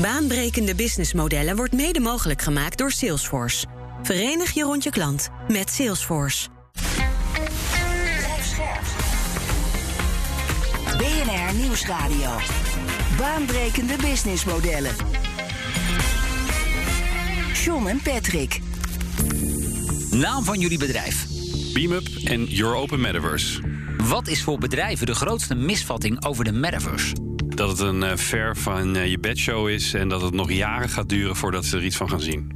Baanbrekende businessmodellen wordt mede mogelijk gemaakt door Salesforce. Verenig je rond je klant met Salesforce. BNR Nieuwsradio. Baanbrekende businessmodellen. John en Patrick. Naam van jullie bedrijf. Beamup en Your Open Metaverse. Wat is voor bedrijven de grootste misvatting over de metaverse? Dat het een uh, ver van uh, je bedshow is en dat het nog jaren gaat duren voordat ze er iets van gaan zien.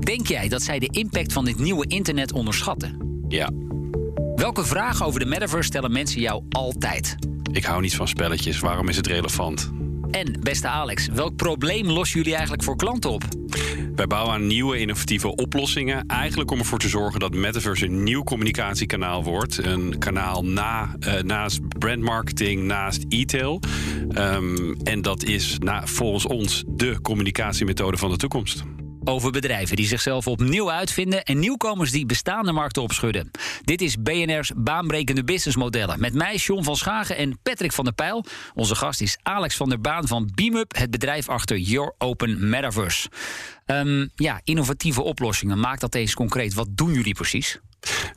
Denk jij dat zij de impact van dit nieuwe internet onderschatten? Ja. Welke vragen over de metaverse stellen mensen jou altijd? Ik hou niet van spelletjes, waarom is het relevant? En beste Alex, welk probleem lossen jullie eigenlijk voor klanten op? Wij bouwen aan nieuwe innovatieve oplossingen. Eigenlijk om ervoor te zorgen dat Metaverse een nieuw communicatiekanaal wordt. Een kanaal na, uh, naast brandmarketing, naast e-tail. Um, en dat is volgens ons de communicatiemethode van de toekomst over bedrijven die zichzelf opnieuw uitvinden en nieuwkomers die bestaande markten opschudden. Dit is BNR's baanbrekende businessmodellen. Met mij John van Schagen en Patrick van der Pijl. Onze gast is Alex van der Baan van Beamup, het bedrijf achter Your Open Metaverse. Um, ja, innovatieve oplossingen. Maak dat eens concreet. Wat doen jullie precies?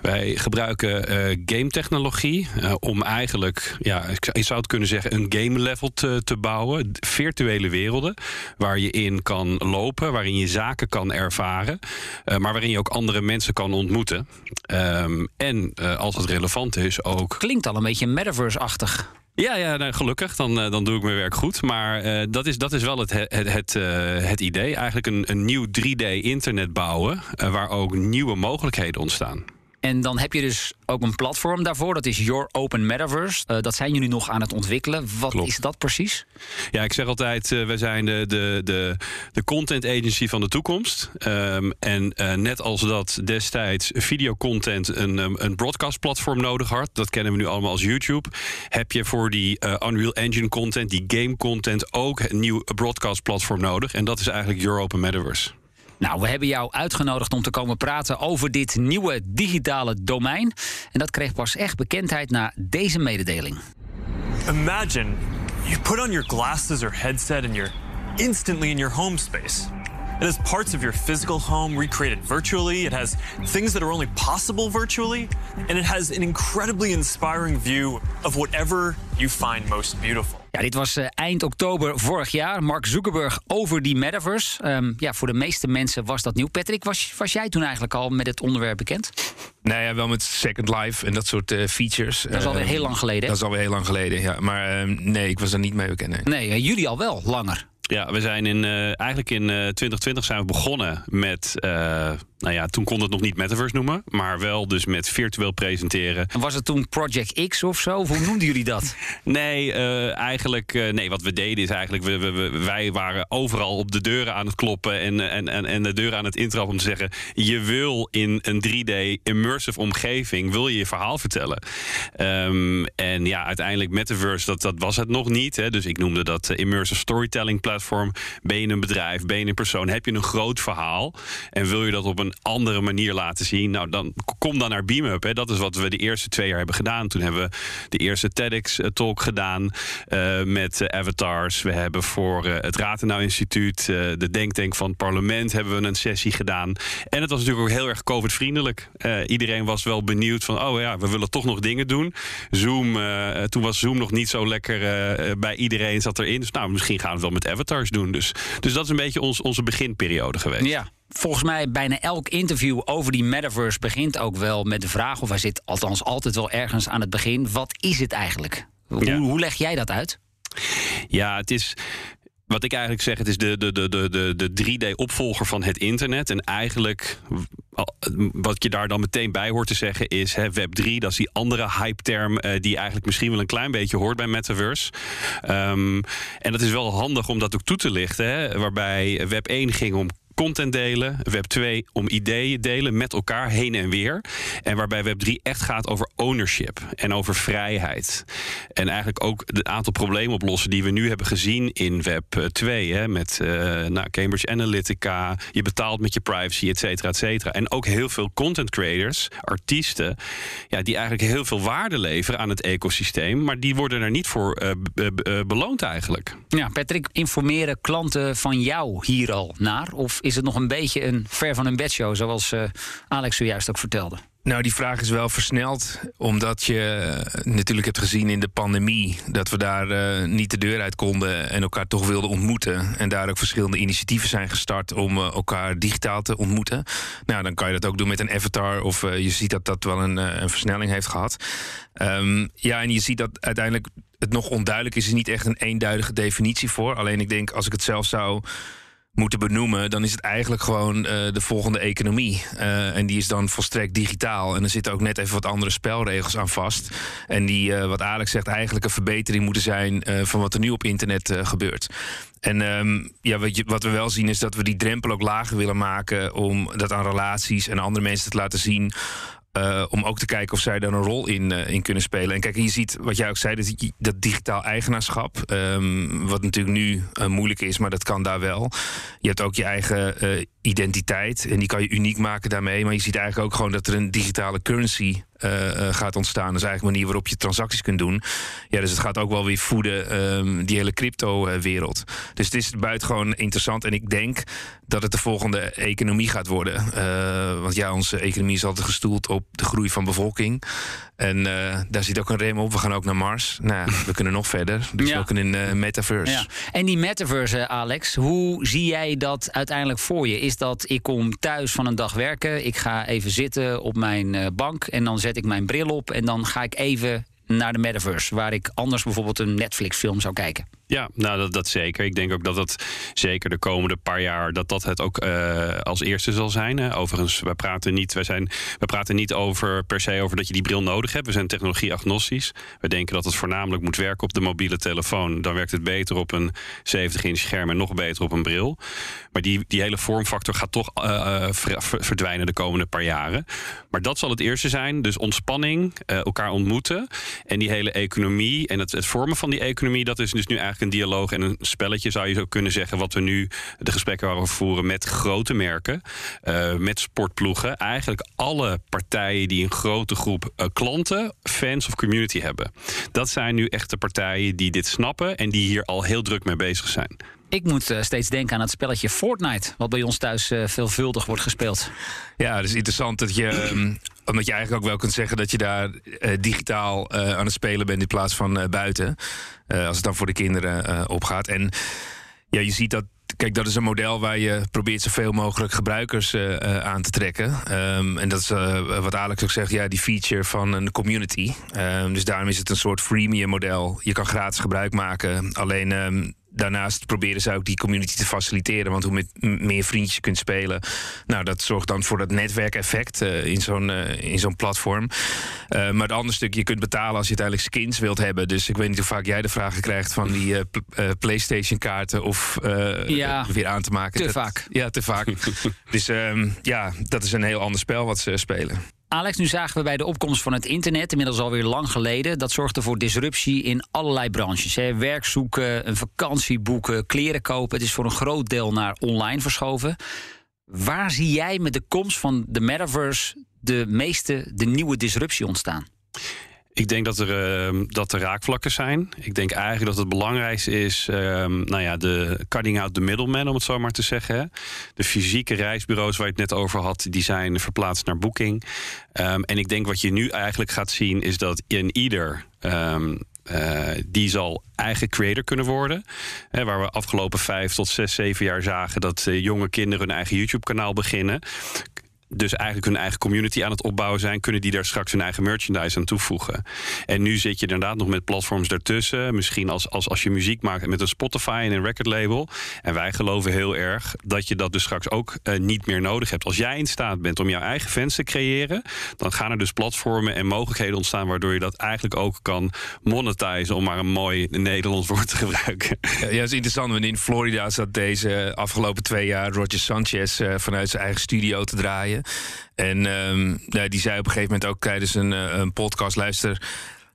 Wij gebruiken uh, game technologie uh, om eigenlijk, ja, ik zou het kunnen zeggen, een game level te, te bouwen. Virtuele werelden waar je in kan lopen, waarin je zaken kan ervaren, uh, maar waarin je ook andere mensen kan ontmoeten. Um, en als het relevant is ook. Klinkt al een beetje metaverse-achtig. Ja, ja gelukkig. Dan, dan doe ik mijn werk goed. Maar uh, dat, is, dat is wel het, het, het, uh, het idee. Eigenlijk een, een nieuw 3D-internet bouwen. Waar ook nieuwe mogelijkheden ontstaan. En dan heb je dus ook een platform daarvoor. Dat is Your Open Metaverse. Uh, dat zijn jullie nog aan het ontwikkelen. Wat Klopt. is dat precies? Ja, ik zeg altijd, uh, wij zijn de, de, de, de content agency van de toekomst. Um, en uh, net als dat destijds videocontent een, um, een broadcast platform nodig had. Dat kennen we nu allemaal als YouTube. Heb je voor die Unreal Engine content, die game content ook een nieuw broadcast platform nodig. En dat is eigenlijk Your Open Metaverse. Nou, we hebben jou uitgenodigd om te komen praten over dit nieuwe digitale domein. En dat kreeg pas echt bekendheid na deze mededeling. Imagine you put on your glasses or headset and you're instantly in your home space. It has parts of your physical home recreated virtually. It has things that are only possible virtually. And it has an incredibly inspiring view of whatever you find most beautiful. Ja, dit was uh, eind oktober vorig jaar. Mark Zuckerberg over die metaverse. Um, ja, voor de meeste mensen was dat nieuw. Patrick, was, was jij toen eigenlijk al met het onderwerp bekend? Nou ja, wel met Second Life en dat soort uh, features. Dat is alweer uh, heel lang geleden. Dat is alweer heel lang geleden, ja. Maar ehm, nee, ik was er niet mee bekend. Nee, nee jullie al wel, langer. Ja, we zijn in, uh, eigenlijk in uh, 2020 zijn we begonnen met, uh, nou ja, toen kon het nog niet Metaverse noemen, maar wel dus met virtueel presenteren. En was het toen Project X of zo? Of hoe noemden jullie dat? nee, eigenlijk, nee, wat we deden is eigenlijk, we, we, wij waren overal op de deuren aan het kloppen en, en, en, en de deuren aan het intrappen om te zeggen, je wil in een 3D immersive omgeving, wil je je verhaal vertellen. Um, en ja, uiteindelijk Metaverse, dat, dat was het nog niet. Hè, dus ik noemde dat immersive storytelling platform platform. Ben je een bedrijf, ben je een persoon, heb je een groot verhaal en wil je dat op een andere manier laten zien? Nou, dan kom dan naar BeamUp. Hè. Dat is wat we de eerste twee jaar hebben gedaan. Toen hebben we de eerste TEDx-talk gedaan uh, met uh, avatars. We hebben voor het Ratenau Instituut, de Denktank van het parlement, hebben we een sessie gedaan. En het was natuurlijk ook heel erg COVID-vriendelijk. iedereen was wel benieuwd van, oh ja, we willen toch nog dingen doen. Zoom, toen was Zoom nog niet zo lekker bij iedereen zat erin. Dus nou, misschien gaan we wel met avatars doen. Dus, dus dat is een beetje ons, onze beginperiode geweest. Ja. Volgens mij bijna elk interview over die metaverse begint ook wel met de vraag, of hij zit althans altijd wel ergens aan het begin, wat is het eigenlijk? Hoe, ja. hoe leg jij dat uit? Ja, het is wat ik eigenlijk zeg, het is de, de, de, de, de 3D-opvolger van het internet. En eigenlijk, wat je daar dan meteen bij hoort te zeggen, is hè, Web 3. Dat is die andere hype-term uh, die eigenlijk misschien wel een klein beetje hoort bij Metaverse. Um, en dat is wel handig om dat ook toe te lichten. Hè, waarbij Web 1 ging om content delen. Web 2 om ideeën delen met elkaar heen en weer. En waarbij Web 3 echt gaat over ownership en over vrijheid. En eigenlijk ook het aantal problemen oplossen die we nu hebben gezien in Web 2. Hè, met uh, nou, Cambridge Analytica. Je betaalt met je privacy, et cetera, et cetera. En ook heel veel content creators, artiesten, ja, die eigenlijk heel veel waarde leveren aan het ecosysteem. Maar die worden er niet voor uh, beloond eigenlijk. Ja, Patrick, informeren klanten van jou hier al naar? Of is het nog een beetje een ver van een bedshow, zoals uh, Alex zojuist ook vertelde? Nou, die vraag is wel versneld, omdat je eh, natuurlijk hebt gezien in de pandemie dat we daar uh, niet de deur uit konden en elkaar toch wilden ontmoeten. En daar ook verschillende initiatieven zijn gestart om elkaar digitaal te ontmoeten. Nou, dan kan je dat ook doen met een avatar, of je ziet dat dat wel een, een versnelling heeft gehad. Um, ja, en je ziet dat uiteindelijk het nog onduidelijk is, er niet echt een eenduidige definitie voor. Alleen ik denk, als ik het zelf zou moeten benoemen, dan is het eigenlijk gewoon uh, de volgende economie. Uh, en die is dan volstrekt digitaal. En er zitten ook net even wat andere spelregels aan vast. En die, uh, wat Alex zegt, eigenlijk een verbetering moeten zijn van wat er nu op internet gebeurt. En um, ja, wat, je, wat, we wel zien is dat we die drempel ook lager willen maken om dat aan relaties en andere mensen te laten zien. Uh, om ook te kijken of zij daar een rol in, uh, in kunnen spelen. En kijk, je ziet wat jij ook zei, dat, dat digitaal eigenaarschap. Um, wat natuurlijk nu uh, moeilijk is, maar dat kan daar wel. Je hebt ook je eigen identiteit en die kan je uniek maken daarmee. Maar je ziet eigenlijk ook gewoon dat er een digitale currency uh, gaat ontstaan. Dat is eigenlijk een manier waarop je transacties kunt doen. Ja, dus het gaat ook wel weer voeden, um, die hele crypto-wereld. Dus het is buitengewoon interessant. En ik denk dat het de volgende economie gaat worden. Uh, want ja, onze economie is altijd gestoeld op de groei van bevolking. En uh, daar zit ook een rem op. We gaan ook naar Mars. Nou, we kunnen nog verder. Dus ja. ook in een metaverse. Ja. En die metaverse, Alex, hoe zie jij dat uiteindelijk voor je? Is dat ik kom thuis van een dag werken, ik ga even zitten op mijn bank en dan zet ik mijn bril op en dan ga ik even naar de metaverse, waar ik anders bijvoorbeeld een Netflix-film zou kijken. Ja, nou dat, dat zeker. Ik denk ook dat dat zeker de komende paar jaar dat dat het ook uh, als eerste zal zijn. Hè. Overigens, we praten niet, wij zijn, we praten niet over per se over dat je die bril nodig hebt. We zijn technologie agnostisch. We denken dat het voornamelijk moet werken op de mobiele telefoon. Dan werkt het beter op een 70-inch scherm en nog beter op een bril. Maar die, die hele vormfactor gaat toch uh, verdwijnen de komende paar jaren. Maar dat zal het eerste zijn. Dus ontspanning, elkaar ontmoeten en die hele economie en het, het vormen van die economie, dat is dus nu eigenlijk een dialoog en een spelletje, zou je zo kunnen zeggen, wat we nu de gesprekken waar we voeren met grote merken, uh, met sportploegen. Eigenlijk alle partijen die een grote groep uh, klanten, fans of community hebben. Dat zijn nu echt de partijen die dit snappen en die hier al heel druk mee bezig zijn. Ik moet uh, steeds denken aan het spelletje Fortnite, wat bij ons thuis uh, veelvuldig wordt gespeeld. Ja, het is interessant dat je. Um, omdat je eigenlijk ook wel kunt zeggen dat je daar uh, digitaal aan het spelen bent in plaats van buiten. als het dan voor de kinderen opgaat. En ja, je ziet dat Kijk, dat is een model waar je probeert zoveel mogelijk gebruikers aan te trekken. Um, en dat is wat Alex ook zegt, ja, die feature van een community. Um, dus daarom is het een soort freemium model. Je kan gratis gebruik maken. Alleen um, daarnaast proberen ze ook die community te faciliteren. Want hoe met meer vriendjes je kunt spelen, nou, dat zorgt dan voor dat netwerkeffect uh, in zo'n uh, in zo'n platform. Uh, maar het andere stuk, je kunt betalen als je uiteindelijk skins wilt hebben. Dus ik weet niet hoe vaak jij de vragen krijgt van die PlayStation-kaarten of ja, weer aan te maken. Te dat, vaak. Ja, te vaak. dus um, ja, dat is een heel ander spel wat ze spelen. Alex, nu zagen we bij de opkomst van het internet, inmiddels alweer lang geleden, dat zorgde voor disruptie in allerlei branches. Hè. Werk zoeken, een vakantie boeken, kleren kopen. Het is voor een groot deel naar online verschoven. Waar zie jij met de komst van de metaverse de meeste, de nieuwe disruptie ontstaan? Ik denk dat er, uh, dat er raakvlakken zijn. Ik denk eigenlijk dat het belangrijkste is, uh, nou ja, de cutting out the middleman, om het zo maar te zeggen. De fysieke reisbureaus waar je het net over had, die zijn verplaatst naar Booking. Um, en ik denk wat je nu eigenlijk gaat zien, is dat in ieder. Um, die zal eigen creator kunnen worden. Waar we afgelopen vijf tot zes, zeven jaar zagen dat uh, jonge kinderen hun eigen YouTube-kanaal beginnen dus eigenlijk hun eigen community aan het opbouwen zijn, kunnen die daar straks hun eigen merchandise aan toevoegen. En nu zit je inderdaad nog met platforms daartussen. Misschien als, als, als je muziek maakt met een Spotify en een record label. En wij geloven heel erg dat je dat dus straks ook uh, niet meer nodig hebt. Als jij in staat bent om jouw eigen fans te creëren, dan gaan er dus platformen en mogelijkheden ontstaan waardoor je dat eigenlijk ook kan monetizen, om maar een mooi Nederlands woord te gebruiken. Ja, dat is interessant. Want in Florida zat deze afgelopen twee jaar Roger Sanchez uh, vanuit zijn eigen studio te draaien. En um, ja, die zei op een gegeven moment ook tijdens een, uh, een podcast: luister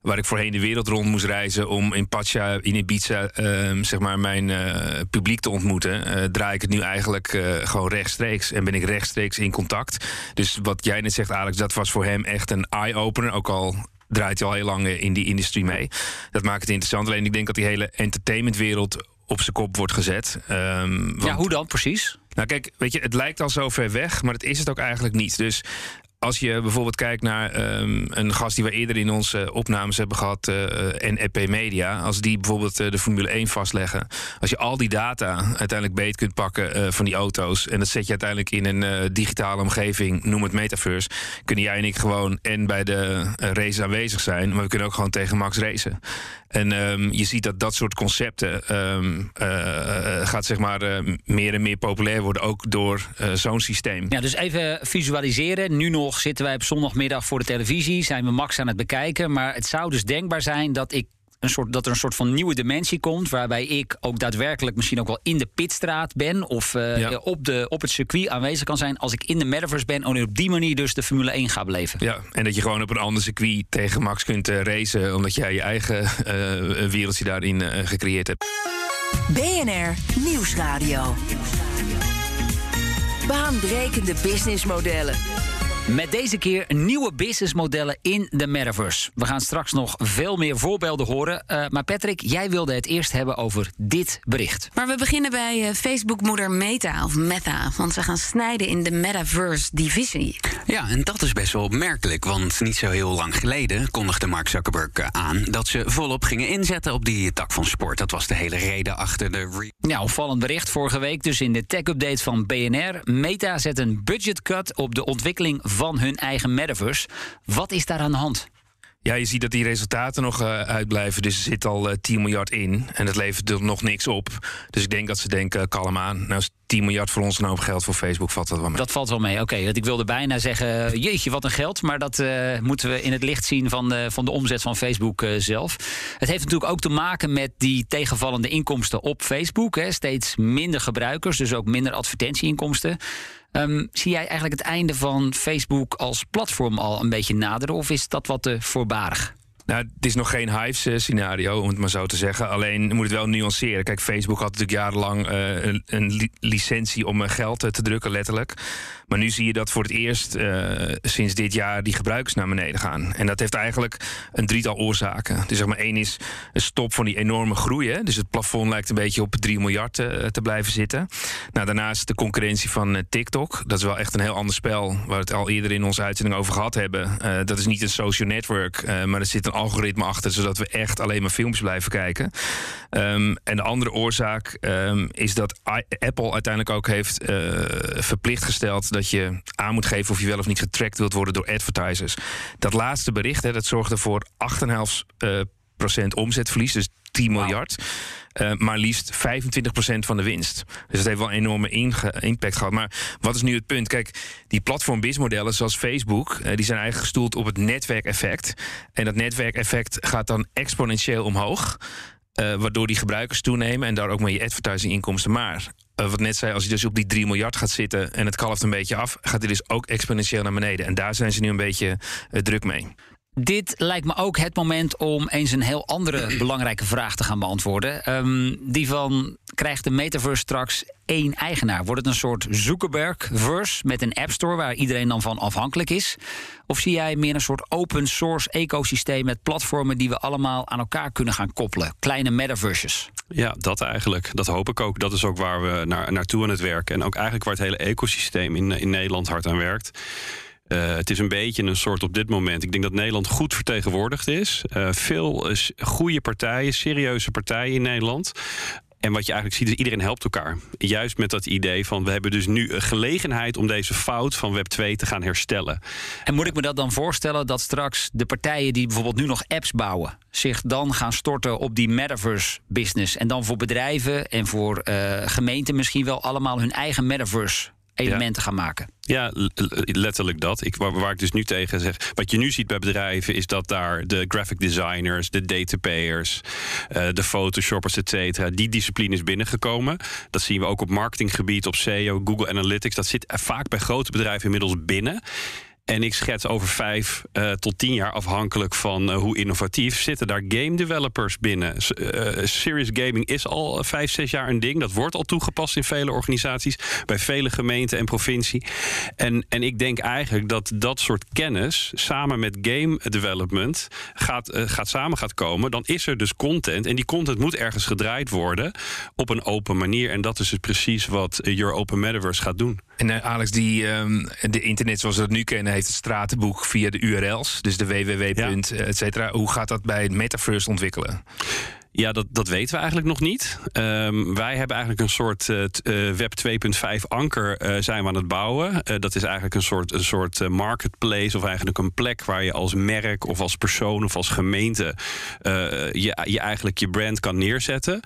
waar ik voorheen de wereld rond moest reizen om in Pacha, in Ibiza, uh, zeg maar mijn uh, publiek te ontmoeten, uh, draai ik het nu eigenlijk gewoon rechtstreeks en ben ik rechtstreeks in contact. Dus wat jij net zegt, Alex, dat was voor hem echt een eye-opener, ook al draait hij al heel lang in die industrie mee. Dat maakt het interessant. Alleen ik denk dat die hele entertainmentwereld op zijn kop wordt gezet. Um, want... Ja, hoe dan precies? Nou, kijk, weet je, het lijkt al zo ver weg, maar het is het ook eigenlijk niet. Dus als je bijvoorbeeld kijkt naar um, een gast die we eerder in onze opnames hebben gehad, uh, NEP Media, als die bijvoorbeeld de Formule 1 vastleggen, als je al die data uiteindelijk beet kunt pakken van die auto's en dat zet je uiteindelijk in een digitale omgeving, noem het metaverse, kunnen jij en ik gewoon en bij de race aanwezig zijn, maar we kunnen ook gewoon tegen Max racen. En um, je ziet dat dat soort concepten um, gaat zeg maar meer en meer populair worden, ook door zo'n systeem. Ja, dus even visualiseren. Nu nog zitten wij op zondagmiddag voor de televisie, zijn we Max aan het bekijken. Maar het zou dus denkbaar zijn dat ik een soort, dat er een soort van nieuwe dimensie komt. Waarbij ik ook daadwerkelijk misschien ook wel in de pitstraat ben. Of uh, ja. op, de, op het circuit aanwezig kan zijn. Als ik in de metaverse ben. En op die manier dus de Formule 1 ga beleven. Ja, en dat je gewoon op een ander circuit tegen Max kunt uh, racen. Omdat jij je eigen uh, wereldje daarin gecreëerd hebt. BNR Nieuwsradio. Baanbrekende businessmodellen. Met deze keer nieuwe businessmodellen in de metaverse. We gaan straks nog veel meer voorbeelden horen. Uh, maar Patrick, jij wilde het eerst hebben over dit bericht. Maar we beginnen bij uh, Facebook-moeder Meta of Meta. Want ze gaan snijden in de metaverse-divisie. Ja, en dat is best wel opmerkelijk. Want niet zo heel lang geleden kondigde Mark Zuckerberg aan dat ze volop gingen inzetten op die tak van sport. Dat was de hele reden achter de. Ja, opvallend bericht vorige week. Dus in de tech-update van BNR. Meta zet een budgetcut op de ontwikkeling van hun eigen metaverse. Wat is daar aan de hand? Ja, je ziet dat die resultaten nog uh, uitblijven. Dus er zit al uh, 10 miljard in. En dat levert er nog niks op. Dus ik denk dat ze denken, kalm aan. Nou is 10 miljard voor ons een hoop geld. Voor Facebook valt dat wel mee. Dat valt wel mee, oké. Okay, ik wilde bijna zeggen, jeetje, wat een geld. Maar dat uh, moeten we in het licht zien van de, van de omzet van Facebook uh, zelf. Het heeft natuurlijk ook te maken met die tegenvallende inkomsten op Facebook. Hè. Steeds minder gebruikers, dus ook minder advertentieinkomsten. Um, zie jij eigenlijk het einde van Facebook als platform al een beetje naderen? Of is dat wat te voorbarig? Nou, het is nog geen Hives-scenario, om het maar zo te zeggen. Alleen moet het wel nuanceren. Kijk, Facebook had natuurlijk jarenlang uh, een, een li licentie om geld te drukken, letterlijk. Maar nu zie je dat voor het eerst uh, sinds dit jaar die gebruikers naar beneden gaan. En dat heeft eigenlijk een drietal oorzaken. Dus zeg maar één is een stop van die enorme groei. Hè? Dus het plafond lijkt een beetje op 3 miljard uh, te blijven zitten. Nou, daarnaast de concurrentie van uh, TikTok. Dat is wel echt een heel ander spel. Waar we het al eerder in onze uitzending over gehad hebben. dat is niet een social network, maar er zit een algoritme achter, zodat we echt alleen maar filmpjes blijven kijken. Um, en de andere oorzaak um, is dat Apple uiteindelijk ook heeft verplicht gesteld dat je aan moet geven of je wel of niet getrackt wilt worden door advertisers. Dat laatste bericht, hè, dat zorgde voor 8,5 uh, procent omzetverlies, dus 10 miljard. Uh, maar liefst 25% van de winst. Dus dat heeft wel een enorme impact gehad. Maar wat is nu het punt? Kijk, die platform-biz-modellen zoals Facebook... Uh, die zijn eigenlijk gestoeld op het netwerkeffect. En dat netwerkeffect gaat dan exponentieel omhoog. Uh, waardoor die gebruikers toenemen en daar ook mee je advertising-inkomsten. Maar uh, wat net zei, als je dus op die 3 miljard gaat zitten en het kalft een beetje af, gaat hij dus ook exponentieel naar beneden. En daar zijn ze nu een beetje uh, druk mee. Dit lijkt me ook het moment om eens een heel andere belangrijke vraag te gaan beantwoorden. Um, die van, krijgt de metaverse straks één eigenaar? Wordt het een soort Zuckerberg-verse met een app store waar iedereen dan van afhankelijk is? Of zie jij meer een soort open source ecosysteem met platformen die we allemaal aan elkaar kunnen gaan koppelen? Kleine metaverses. Ja, dat eigenlijk. Dat hoop ik ook. Dat is ook waar we naar, naartoe aan het werken. En ook eigenlijk waar het hele ecosysteem in, in Nederland hard aan werkt. Uh, het is een beetje een soort op dit moment. Ik denk dat Nederland goed vertegenwoordigd is. Uh, veel goede partijen, serieuze partijen in Nederland En wat je eigenlijk ziet is iedereen helpt elkaar. Juist met dat idee van we hebben dus nu een gelegenheid om deze fout van Web 2 te gaan herstellen. En moet ik me dat dan voorstellen dat straks de partijen die bijvoorbeeld nu nog apps bouwen, zich dan gaan storten op die metaverse business en dan voor bedrijven en voor gemeenten misschien wel allemaal hun eigen metaverse elementen gaan maken. Ja, letterlijk dat. Ik, waar, ik dus nu tegen zeg. Wat je nu ziet bij bedrijven is dat daar de graphic designers, de datapayers, uh, de photoshoppers, et cetera, die discipline is binnengekomen. Dat zien we ook op marketinggebied, op SEO, Google Analytics. Dat zit vaak bij grote bedrijven inmiddels binnen. En ik schets over vijf uh, tot tien jaar, afhankelijk van uh, hoe innovatief, zitten daar game developers binnen. Uh, serious gaming is al vijf, zes jaar een ding. Dat wordt al toegepast in vele organisaties, bij vele gemeenten en provincie. En, en ik denk eigenlijk dat dat soort kennis samen met game development gaat, gaat samen gaat komen. Dan is er dus content. En die content moet ergens gedraaid worden op een open manier. En dat is dus precies wat Your Open Metaverse gaat doen. En Alex, die, um, de internet zoals we dat nu kennen heeft het stratenboek via de URL's, dus de www. Ja. et cetera. Hoe gaat dat bij het Metaverse ontwikkelen? Ja, dat, dat weten we eigenlijk nog niet. Um, wij hebben eigenlijk een soort uh, Web 2.5 anker uh, zijn we aan het bouwen. Dat is eigenlijk een soort, een soort marketplace of eigenlijk een plek waar je als merk of als persoon of als gemeente je, je eigenlijk je brand kan neerzetten.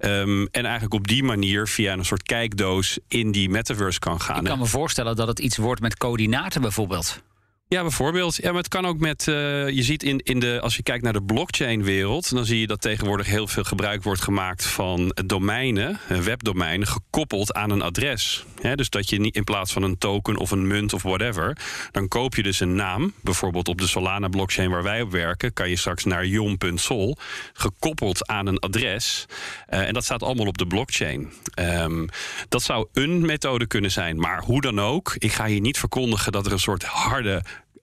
Um, en eigenlijk op die manier via een soort kijkdoos in die metaverse kan gaan. Ik kan me voorstellen dat het iets wordt met coördinaten bijvoorbeeld. Ja, bijvoorbeeld. Ja, maar het kan ook met. Uh, je ziet in, in de. Als je kijkt naar de blockchain-wereld. dan zie je dat tegenwoordig heel veel gebruik wordt gemaakt van domeinen, eh, webdomeinen, gekoppeld aan een adres. dus dat je niet in plaats van een token of een munt of whatever. dan koop je dus een naam. Bijvoorbeeld op de Solana-blockchain waar wij op werken. kan je straks naar jon.sol. gekoppeld aan een adres. Uh, en dat staat allemaal op de blockchain. Um, dat zou een methode kunnen zijn. Maar hoe dan ook, ik ga hier niet verkondigen dat er een soort harde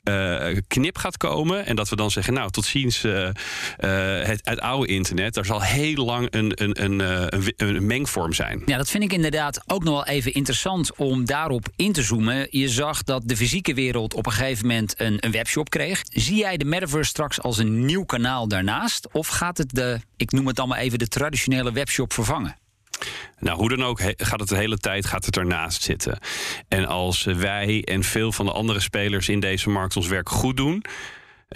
uh, knip gaat komen. En dat we dan zeggen, nou, tot ziens uh, uh, het, oude internet. Daar zal heel lang een, een, een, een, een, mengvorm zijn. Ja, dat vind ik inderdaad ook nog wel even interessant om daarop in te zoomen. Je zag dat de fysieke wereld op een gegeven moment een, een webshop kreeg. Zie jij de metaverse straks als een nieuw kanaal daarnaast? Of gaat het de, ik noem het dan maar even, de traditionele webshop vervangen? Nou, hoe dan ook gaat het de hele tijd gaat het ernaast zitten. En als wij en veel van de andere spelers in deze markt ons werk goed doen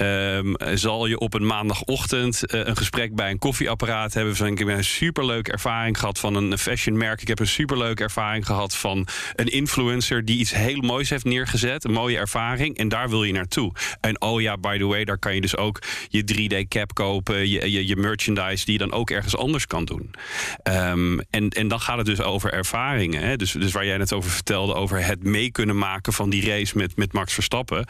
Um, zal je op een maandagochtend uh, een gesprek bij een koffieapparaat hebben. Van, ik heb een superleuke ervaring gehad van een fashionmerk. Ik heb een superleuke ervaring gehad van een influencer die iets heel moois heeft neergezet. Een mooie ervaring. En daar wil je naartoe. En oh ja, by the way, daar kan je dus ook je 3D-cap kopen. Je, je, merchandise die je dan ook ergens anders kan doen. Um, en, en dan gaat het dus over ervaringen. Hè? Dus, dus waar jij net over vertelde, over het mee kunnen maken van die race met, met Max Verstappen.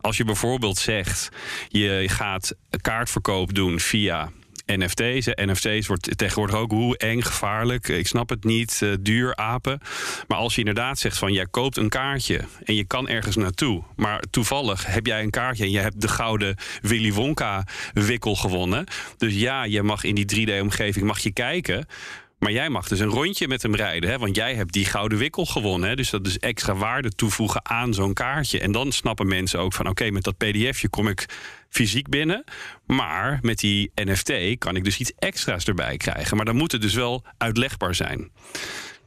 Als je bijvoorbeeld zegt. Je gaat kaartverkoop doen via NFT's. NFT's wordt tegenwoordig ook hoe eng, gevaarlijk. Ik snap het niet, uh, duur, apen. Maar als je inderdaad zegt van jij koopt een kaartje en je kan ergens naartoe. Maar toevallig heb jij een kaartje en je hebt de gouden Willy Wonka wikkel gewonnen. Dus ja, je mag in die 3D-omgeving mag je kijken. Maar jij mag dus een rondje met hem rijden. Hè? Want jij hebt die gouden wikkel gewonnen. Hè? Dus dat is extra waarde toevoegen aan zo'n kaartje. En dan snappen mensen ook van... oké, met dat pdfje kom ik fysiek binnen. Maar met die NFT kan ik dus iets extra's erbij krijgen. Maar dan moet het dus wel uitlegbaar zijn.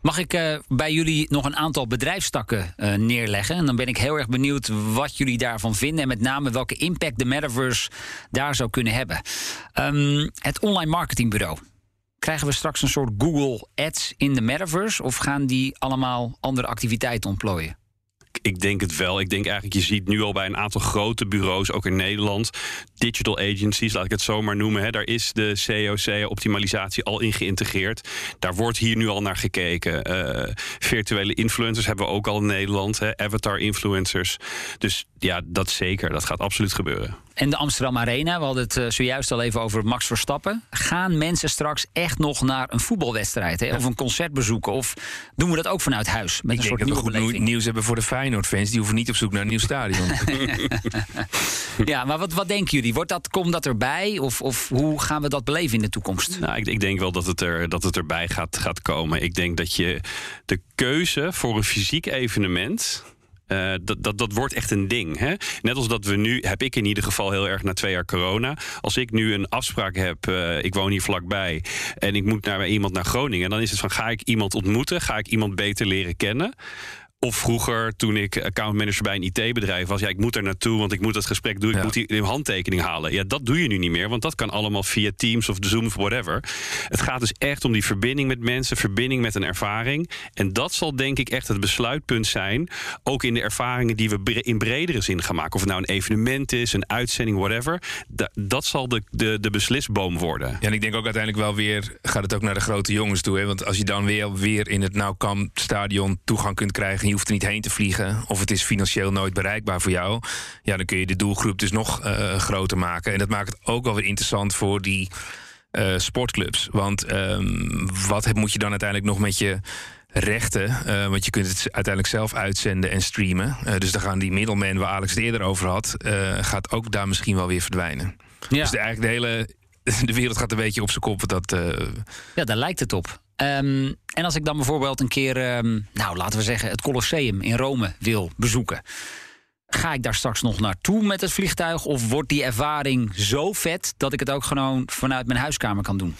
Mag ik uh, bij jullie nog een aantal bedrijfstakken uh, neerleggen? En dan ben ik heel erg benieuwd wat jullie daarvan vinden. En met name welke impact de metaverse daar zou kunnen hebben. Um, het online marketingbureau. Krijgen we straks een soort Google Ads in de metaverse? Of gaan die allemaal andere activiteiten ontplooien? Ik denk het wel. Ik denk eigenlijk, je ziet nu al bij een aantal grote bureaus, ook in Nederland, digital agencies, laat ik het zo maar noemen. Hè, daar is de COC-optimalisatie al in geïntegreerd. Daar wordt hier nu al naar gekeken. Uh, virtuele influencers hebben we ook al in Nederland, hè, avatar-influencers. Dus ja, dat zeker. Dat gaat absoluut gebeuren. En de Amsterdam Arena, we hadden het uh, zojuist al even over Max Verstappen. Gaan mensen straks echt nog naar een voetbalwedstrijd hè? of een concert bezoeken? Of doen we dat ook vanuit huis? Met Ik een denk soort dat we goed nieuws hebben voor de Feyenoord-fans. Die hoeven niet op zoek naar een nieuw stadion. ja, maar wat, wat denken jullie? Wordt dat, komt dat erbij? Of, of hoe gaan we dat beleven in de toekomst? Nou, ik, ik denk wel dat het, er, dat het erbij gaat, gaat komen. Ik denk dat je de keuze voor een fysiek evenement Uh, dat, dat, dat wordt echt een ding. Hè? Net als dat we nu, heb ik in ieder geval heel erg na twee jaar corona. Als ik nu een afspraak heb, uh, ik woon hier vlakbij. en ik moet naar iemand naar Groningen. dan is het van: ga ik iemand ontmoeten? Ga ik iemand beter leren kennen? Of vroeger, toen ik accountmanager bij een IT-bedrijf was, ja, ik moet er naartoe, want ik moet dat gesprek doen, ik moet die handtekening halen. Ja, dat doe je nu niet meer, want dat kan allemaal via Teams of Zoom of whatever. Het gaat dus echt om die verbinding met mensen, verbinding met een ervaring. En dat zal denk ik echt het besluitpunt zijn, ook in de ervaringen die we in bredere zin gaan maken. Of het nou een evenement is, een uitzending, whatever. dat zal de, de, de beslisboom worden. Ja, en ik denk ook uiteindelijk wel weer, gaat het ook naar de grote jongens toe. Hè? Want als je dan weer, weer in het Nou stadion toegang kunt krijgen je hoeft er niet heen te vliegen. Of het is financieel nooit bereikbaar voor jou. Ja, dan kun je de doelgroep dus nog uh, groter maken. En dat maakt het ook wel weer interessant voor die uh, sportclubs. Want um, wat moet je dan uiteindelijk nog met je rechten. Uh, want je kunt het uiteindelijk zelf uitzenden en streamen. Dus dan gaan die middelmen waar Alex het eerder over had, gaat ook daar misschien wel weer verdwijnen. Ja. Dus de, eigenlijk de hele de wereld gaat een beetje op zijn kop. Dat, Ja, daar lijkt het op. Um, en als ik dan bijvoorbeeld een keer, um, nou laten we zeggen, het Colosseum in Rome wil bezoeken. Ga ik daar straks nog naartoe met het vliegtuig? Of wordt die ervaring zo vet dat ik het ook gewoon vanuit mijn huiskamer kan doen?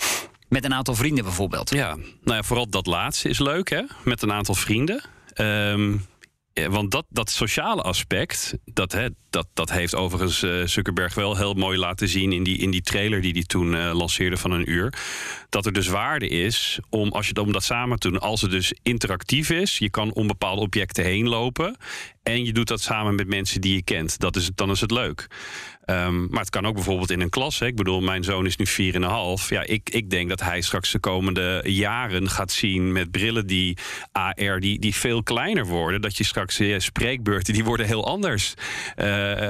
Met een aantal vrienden bijvoorbeeld. Ja, nou ja, vooral dat laatste is leuk, hè? Met een aantal vrienden. Um, want dat, dat sociale aspect, dat, hè, dat, dat heeft overigens uh, Zuckerberg wel heel mooi laten zien in die, in die trailer die hij toen uh, lanceerde van een uur. Dat er dus waarde is om, als je, om dat samen te doen, als het dus interactief is, je kan om bepaalde objecten heen lopen en je doet dat samen met mensen die je kent. Dat is, dan is het leuk. Um, maar het kan ook bijvoorbeeld in een klas. Hè. Ik bedoel, mijn zoon is nu 4,5. Ja, ik, ik denk dat hij straks de komende jaren gaat zien met brillen die AR, die, die veel kleiner worden. Dat je straks ja, spreekbeurten, die worden heel anders. Uh,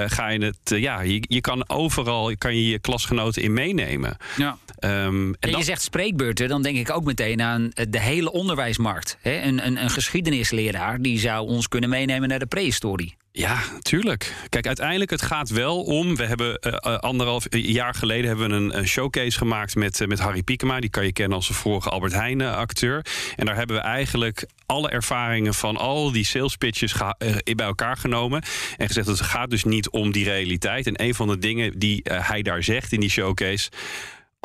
ga je het, uh, ja, je, je kan overal kan je, je klasgenoten in meenemen. Ja. Um, en, je zegt spreekbeurten, dan denk ik ook meteen aan de hele onderwijsmarkt. Hè? Een, een, een geschiedenisleraar die zou ons kunnen meenemen naar de prehistorie. Ja, tuurlijk. Kijk, uiteindelijk het gaat wel om. We hebben uh, anderhalf jaar geleden hebben we een, showcase gemaakt met, met Harry Piekema. Die kan je kennen als de vorige Albert Heijn acteur. En daar hebben we eigenlijk alle ervaringen van al die sales pitches bij elkaar genomen. En gezegd dat het gaat dus niet om die realiteit. En een van de dingen die hij daar zegt in die showcase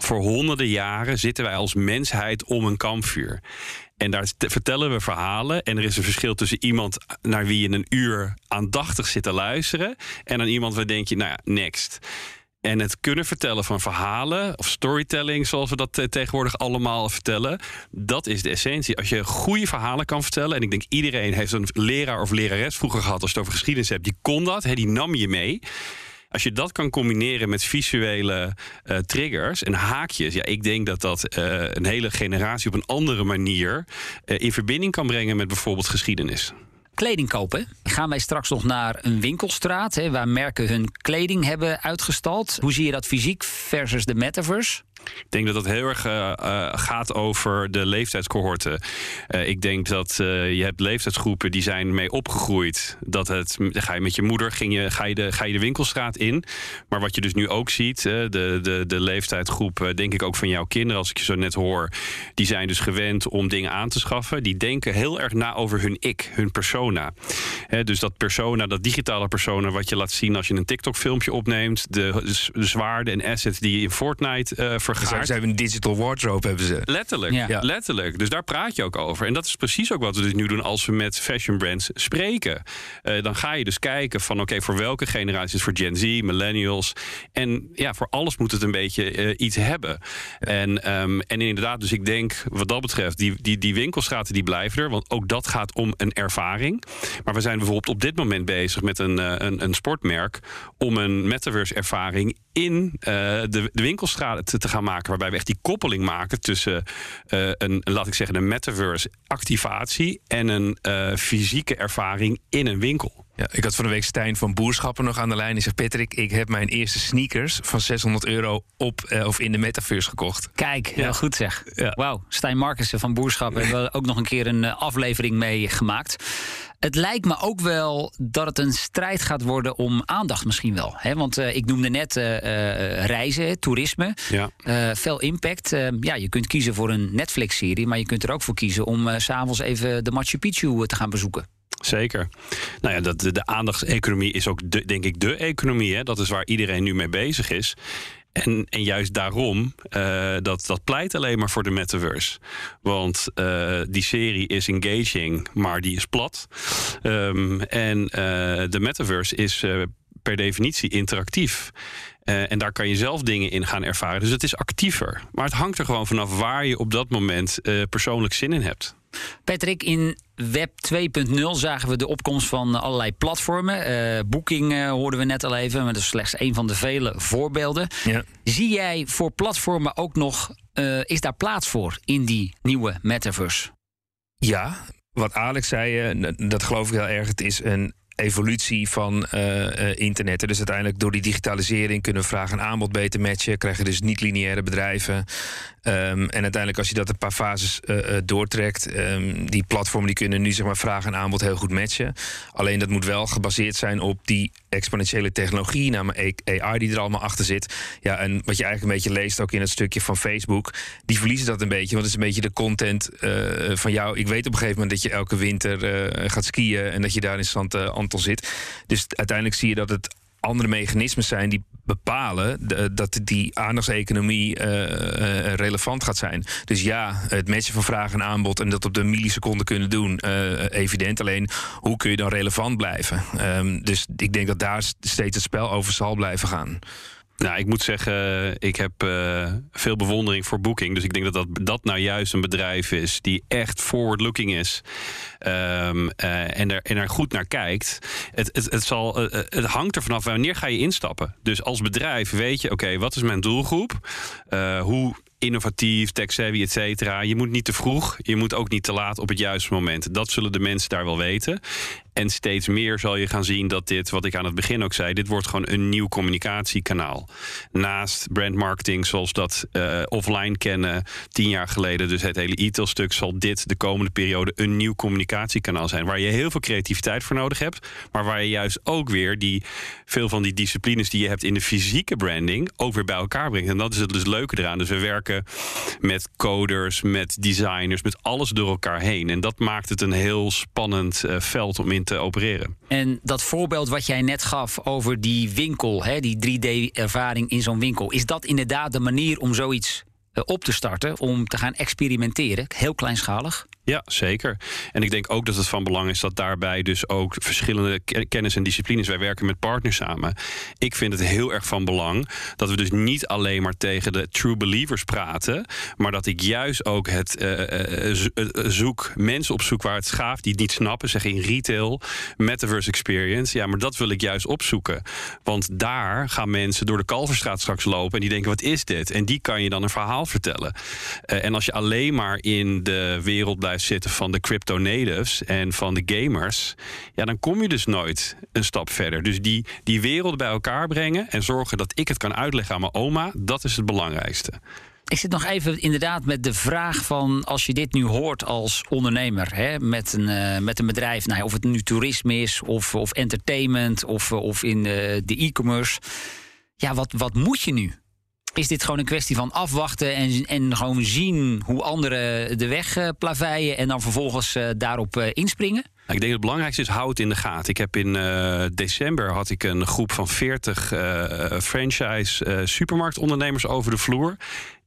voor honderden jaren zitten wij als mensheid om een kampvuur. En daar vertellen we verhalen. En er is een verschil tussen iemand naar wie je een uur aandachtig zit te luisteren. En aan iemand waar denk je, nou ja, next. En het kunnen vertellen van verhalen of storytelling, zoals we dat tegenwoordig allemaal vertellen, dat is de essentie. Als je goede verhalen kan vertellen, en ik denk iedereen heeft een leraar of lerares vroeger gehad als je het over geschiedenis hebt, die kon dat, die nam je mee. Als je dat kan combineren met visuele uh, triggers en haakjes, ja, ik denk dat dat uh, een hele generatie op een andere manier uh, in verbinding kan brengen met bijvoorbeeld geschiedenis kleding kopen. Gaan wij straks nog naar een winkelstraat hè, waar merken hun kleding hebben uitgestald? Hoe zie je dat fysiek versus de metaverse? Ik denk dat dat heel erg uh, gaat over de leeftijdscohorten. Uh, ik denk dat je hebt leeftijdsgroepen die zijn mee opgegroeid. Dat het, ga je met je moeder, ging je, ga, je de, ga je de winkelstraat in. Maar wat je dus nu ook ziet, de, de, de leeftijdsgroep, denk ik ook van jouw kinderen, als ik je zo net hoor, die zijn dus gewend om dingen aan te schaffen. Die denken heel erg na over hun ik, hun persona. Dus dat persona, dat digitale persona, wat je laat zien als je een TikTok-filmpje opneemt, de, de zwaarden en assets die je in Fortnite uh, vergaard. Ze hebben een digital wardrobe, hebben ze. Letterlijk, ja. letterlijk. Dus daar praat je ook over. En dat is precies ook wat we dus nu doen als we met fashion brands spreken. Uh, dan ga je dus kijken van oké, voor welke generaties? Voor Gen Z, millennials. En ja, voor alles moet het een beetje uh, iets hebben. En, um, en inderdaad, dus ik denk wat dat betreft, die, die, die winkelstraten die blijven er. Want ook dat gaat om een ervaring. Maar we zijn bijvoorbeeld op dit moment bezig met een, een, een sportmerk om een metaverse ervaring in de, de winkelstraten te, te gaan maken. Waarbij we echt die koppeling maken tussen uh, een, laat ik zeggen, een metaverse activatie en een uh, fysieke ervaring in een winkel. Ja, ik had van de week Stijn van Boerschappen nog aan de lijn. Die zegt: Patrick, ik heb mijn eerste sneakers van 600 euro op uh, of in de metaverse gekocht. Kijk, heel goed zeg. Ja. Wauw, Stijn Markussen van Boerschappen hebben we ook nog een keer een aflevering mee gemaakt. Het lijkt me ook wel dat het een strijd gaat worden om aandacht misschien wel. Hè? Want uh, ik noemde net uh, reizen, toerisme. Ja. veel impact. ja, je kunt kiezen voor een Netflix-serie, maar je kunt er ook voor kiezen om s s'avonds even de Machu Picchu te gaan bezoeken. Zeker. Nou ja, dat, de, de aandachtseconomie is ook, de, denk ik, de economie. Hè? Dat is waar iedereen nu mee bezig is. En, en juist daarom, uh, dat, dat pleit alleen maar voor de metaverse. Want uh, die serie is engaging, maar die is plat. Um, en uh, de metaverse is per definitie interactief. Uh, en daar kan je zelf dingen in gaan ervaren. Dus het is actiever. Maar het hangt er gewoon vanaf waar je op dat moment uh, persoonlijk zin in hebt. Patrick, in Web 2.0 zagen we de opkomst van allerlei platformen. Uh, Booking uh, hoorden we net al even, maar dat is slechts een van de vele voorbeelden. Ja. Zie jij voor platformen ook nog, uh, is daar plaats voor in die nieuwe metaverse? Ja, wat Alex zei, dat geloof ik heel erg. Het is een evolutie van uh, internet. Dus uiteindelijk door die digitalisering kunnen vraag en aanbod beter matchen. Krijgen dus niet-lineaire bedrijven. Um, en uiteindelijk als je dat een paar fases uh, doortrekt... Um, die platformen die kunnen nu zeg maar vraag en aanbod heel goed matchen. Alleen dat moet wel gebaseerd zijn op die exponentiële technologie... namelijk AI die er allemaal achter zit. Ja, en wat je eigenlijk een beetje leest ook in het stukje van Facebook... die verliezen dat een beetje, want het is een beetje de content van jou. Ik weet op een gegeven moment dat je elke winter gaat skiën... en dat je daar in stand zit. Dus uiteindelijk zie je dat het andere mechanismen zijn die bepalen dat die aandachtseconomie uh, relevant gaat zijn. Dus ja, het matchen van vraag en aanbod en dat op de milliseconde kunnen doen, uh, evident. Alleen hoe kun je dan relevant blijven? Um, dus ik denk dat daar steeds het spel over zal blijven gaan. Nou, ik moet zeggen, ik heb uh, veel bewondering voor Booking. Dus ik denk dat, dat dat nou juist een bedrijf is die echt forward-looking is. Um, uh, en, er, en er goed naar kijkt. Het, het, het, zal, uh, het hangt er vanaf wanneer ga je instappen. Dus als bedrijf weet je, oké, wat is mijn doelgroep? hoe innovatief, tech-savvy, et cetera. Je moet niet te vroeg, je moet ook niet te laat op het juiste moment. Dat zullen de mensen daar wel weten. En steeds meer zal je gaan zien dat dit, wat ik aan het begin ook zei, dit wordt gewoon een nieuw communicatiekanaal. Naast brandmarketing zoals dat uh, offline kennen tien jaar geleden, dus het hele e-tail-stuk, zal dit de komende periode een nieuw communicatiekanaal zijn. Waar je heel veel creativiteit voor nodig hebt, maar waar je juist ook weer die, veel van die disciplines die je hebt in de fysieke branding ook weer bij elkaar brengt. En dat is het dus leuke eraan. Dus we werken met coders, met designers, met alles door elkaar heen. En dat maakt het een heel spannend uh, veld om in te opereren. En dat voorbeeld wat jij net gaf over die winkel, hè, die 3D-ervaring in zo'n winkel, is dat inderdaad de manier om zoiets uh, op te starten, om te gaan experimenteren, heel kleinschalig? Ja, zeker. En ik denk ook dat het van belang is dat daarbij dus ook verschillende kennis en disciplines. Wij werken met partners samen. Ik vind het heel erg van belang dat we dus niet alleen maar tegen de true believers praten, maar dat ik juist ook het uh, zoek, mensen opzoek waar het schaaft die het niet snappen, zeg in retail, metaverse experience. Ja, maar dat wil ik juist opzoeken. Want daar gaan mensen door de Kalverstraat straks lopen en die denken: wat is dit? En die kan je dan een verhaal vertellen. En als je alleen maar in de wereld blijft zitten van de crypto natives en van de gamers, ja, dan kom je dus nooit een stap verder. Dus die, die wereld bij elkaar brengen en zorgen dat ik het kan uitleggen aan mijn oma, dat is het belangrijkste. Ik zit nog even inderdaad met de vraag van als je dit nu hoort als ondernemer hè, met, een, uh, met een bedrijf, nou, of het nu toerisme is of, of entertainment of, of in de, de e-commerce. Ja, wat, wat moet je nu? Is dit gewoon een kwestie van afwachten en, en gewoon zien hoe anderen de weg uh, plaveien en dan vervolgens uh, daarop uh, inspringen? Nou, ik denk dat het belangrijkste is, hou het in de gaten. Ik heb in december had ik een groep van 40 uh, franchise supermarktondernemers over de vloer.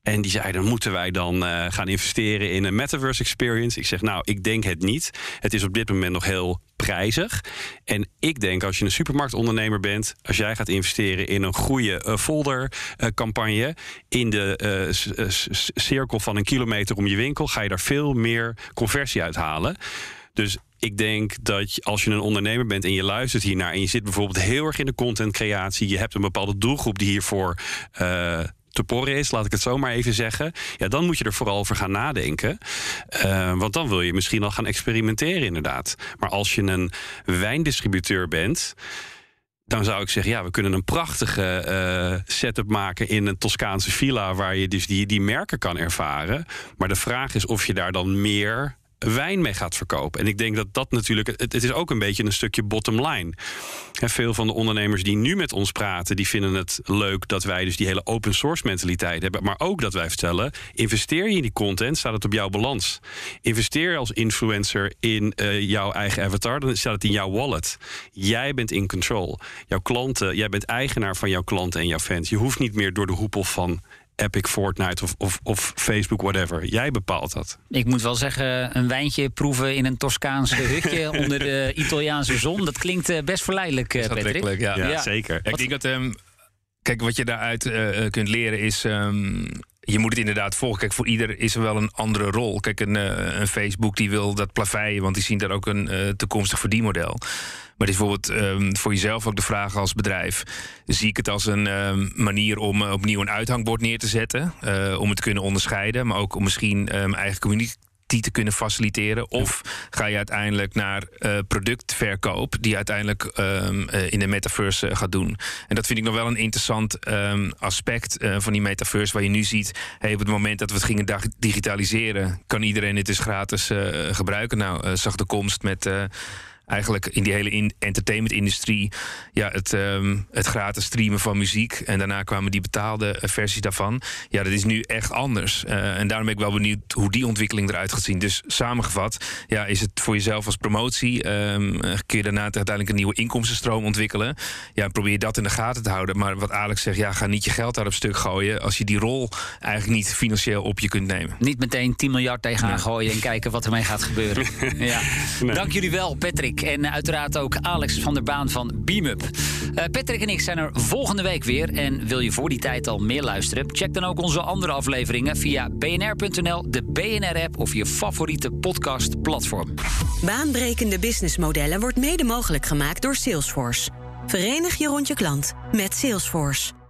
En die zeiden, moeten wij dan gaan investeren in een metaverse experience? Ik zeg, nou, ik denk het niet. Het is op dit moment nog heel prijzig. En ik denk, als je een supermarktondernemer bent... als jij gaat investeren in een goede uh, foldercampagne... In de cirkel van een kilometer om je winkel... ga je daar veel meer conversie uit halen. Dus ik denk dat als je een ondernemer bent en je luistert hiernaar... en je zit bijvoorbeeld heel erg in de contentcreatie... je hebt een bepaalde doelgroep die hiervoor... te porren is, laat ik het zo maar even zeggen. Ja, dan moet je er vooral over gaan nadenken. Uh, want dan wil je misschien al gaan experimenteren, inderdaad. Maar als je een wijndistributeur bent dan zou ik zeggen, ja, we kunnen een prachtige uh, setup maken in een Toscaanse villa waar je dus die, die merken kan ervaren. Maar de vraag is of je daar dan meer wijn mee gaat verkopen. En ik denk dat dat natuurlijk, het, is ook een beetje een stukje bottom line. En veel van de ondernemers die nu met ons praten, die vinden het leuk dat wij dus die hele open source mentaliteit hebben. Maar ook dat wij vertellen, investeer je in die content, staat het op jouw balans. Investeer als influencer in uh, jouw eigen avatar, dan staat het in jouw wallet. Jij bent in control. Jouw klanten, jij bent eigenaar van jouw klanten en jouw fans. Je hoeft niet meer door de hoepel van Epic, Fortnite of, of, of, Facebook, whatever. Jij bepaalt dat. Ik moet wel zeggen, een wijntje proeven in een Toscaanse hutje onder de Italiaanse zon. Dat klinkt eh, best verleidelijk, uh, Patrick. Ja. ja, zeker. ik denk dat, um, kijk, wat je daaruit uh, kunt leren is... Um, je moet het inderdaad volgen. Kijk, voor ieder is er wel een andere rol. Kijk, een, een Facebook die wil dat plaveien, want die zien daar ook een uh, toekomstig verdienmodel. Maar het is bijvoorbeeld um, voor jezelf ook de vraag als bedrijf: zie ik het als een um, manier om uh, opnieuw een uithangbord neer te zetten, om het te kunnen onderscheiden, maar ook om misschien um, eigen community te kunnen faciliteren? Of ga je uiteindelijk naar uh, productverkoop, die uiteindelijk um, uh, in de metaverse uh, gaat doen? En dat vind ik nog wel een interessant um, aspect van die metaverse, waar je nu ziet: hey, op het moment dat we het gingen digitaliseren, kan iedereen het dus gratis gebruiken. Nou, zag de komst met eigenlijk in die hele in entertainment-industrie ja, het, um, het gratis streamen van muziek. En daarna kwamen die betaalde uh, versies daarvan. Ja, dat is nu echt anders. Uh, en daarom ben ik wel benieuwd hoe die ontwikkeling eruit gaat zien. Dus samengevat, ja, is het voor jezelf als promotie. Um, kun je daarna uiteindelijk een nieuwe inkomstenstroom ontwikkelen. Ja, probeer dat in de gaten te houden. Maar wat Alex zegt, ja, ga niet je geld daar op stuk gooien. als je die rol eigenlijk niet financieel op je kunt nemen. Niet meteen 10 miljard tegenaan nee. gooien en kijken wat ermee gaat gebeuren. ja. Nee. Dank jullie wel, Patrick. En uiteraard ook Alex van der Baan van Beamup. Uh, Patrick en ik zijn er volgende week weer. En wil je voor die tijd al meer luisteren? Check dan ook onze andere afleveringen via bnr.nl, de BNR-app of je favoriete podcastplatform. Baanbrekende businessmodellen wordt mede mogelijk gemaakt door Salesforce. Verenig je rond je klant met Salesforce.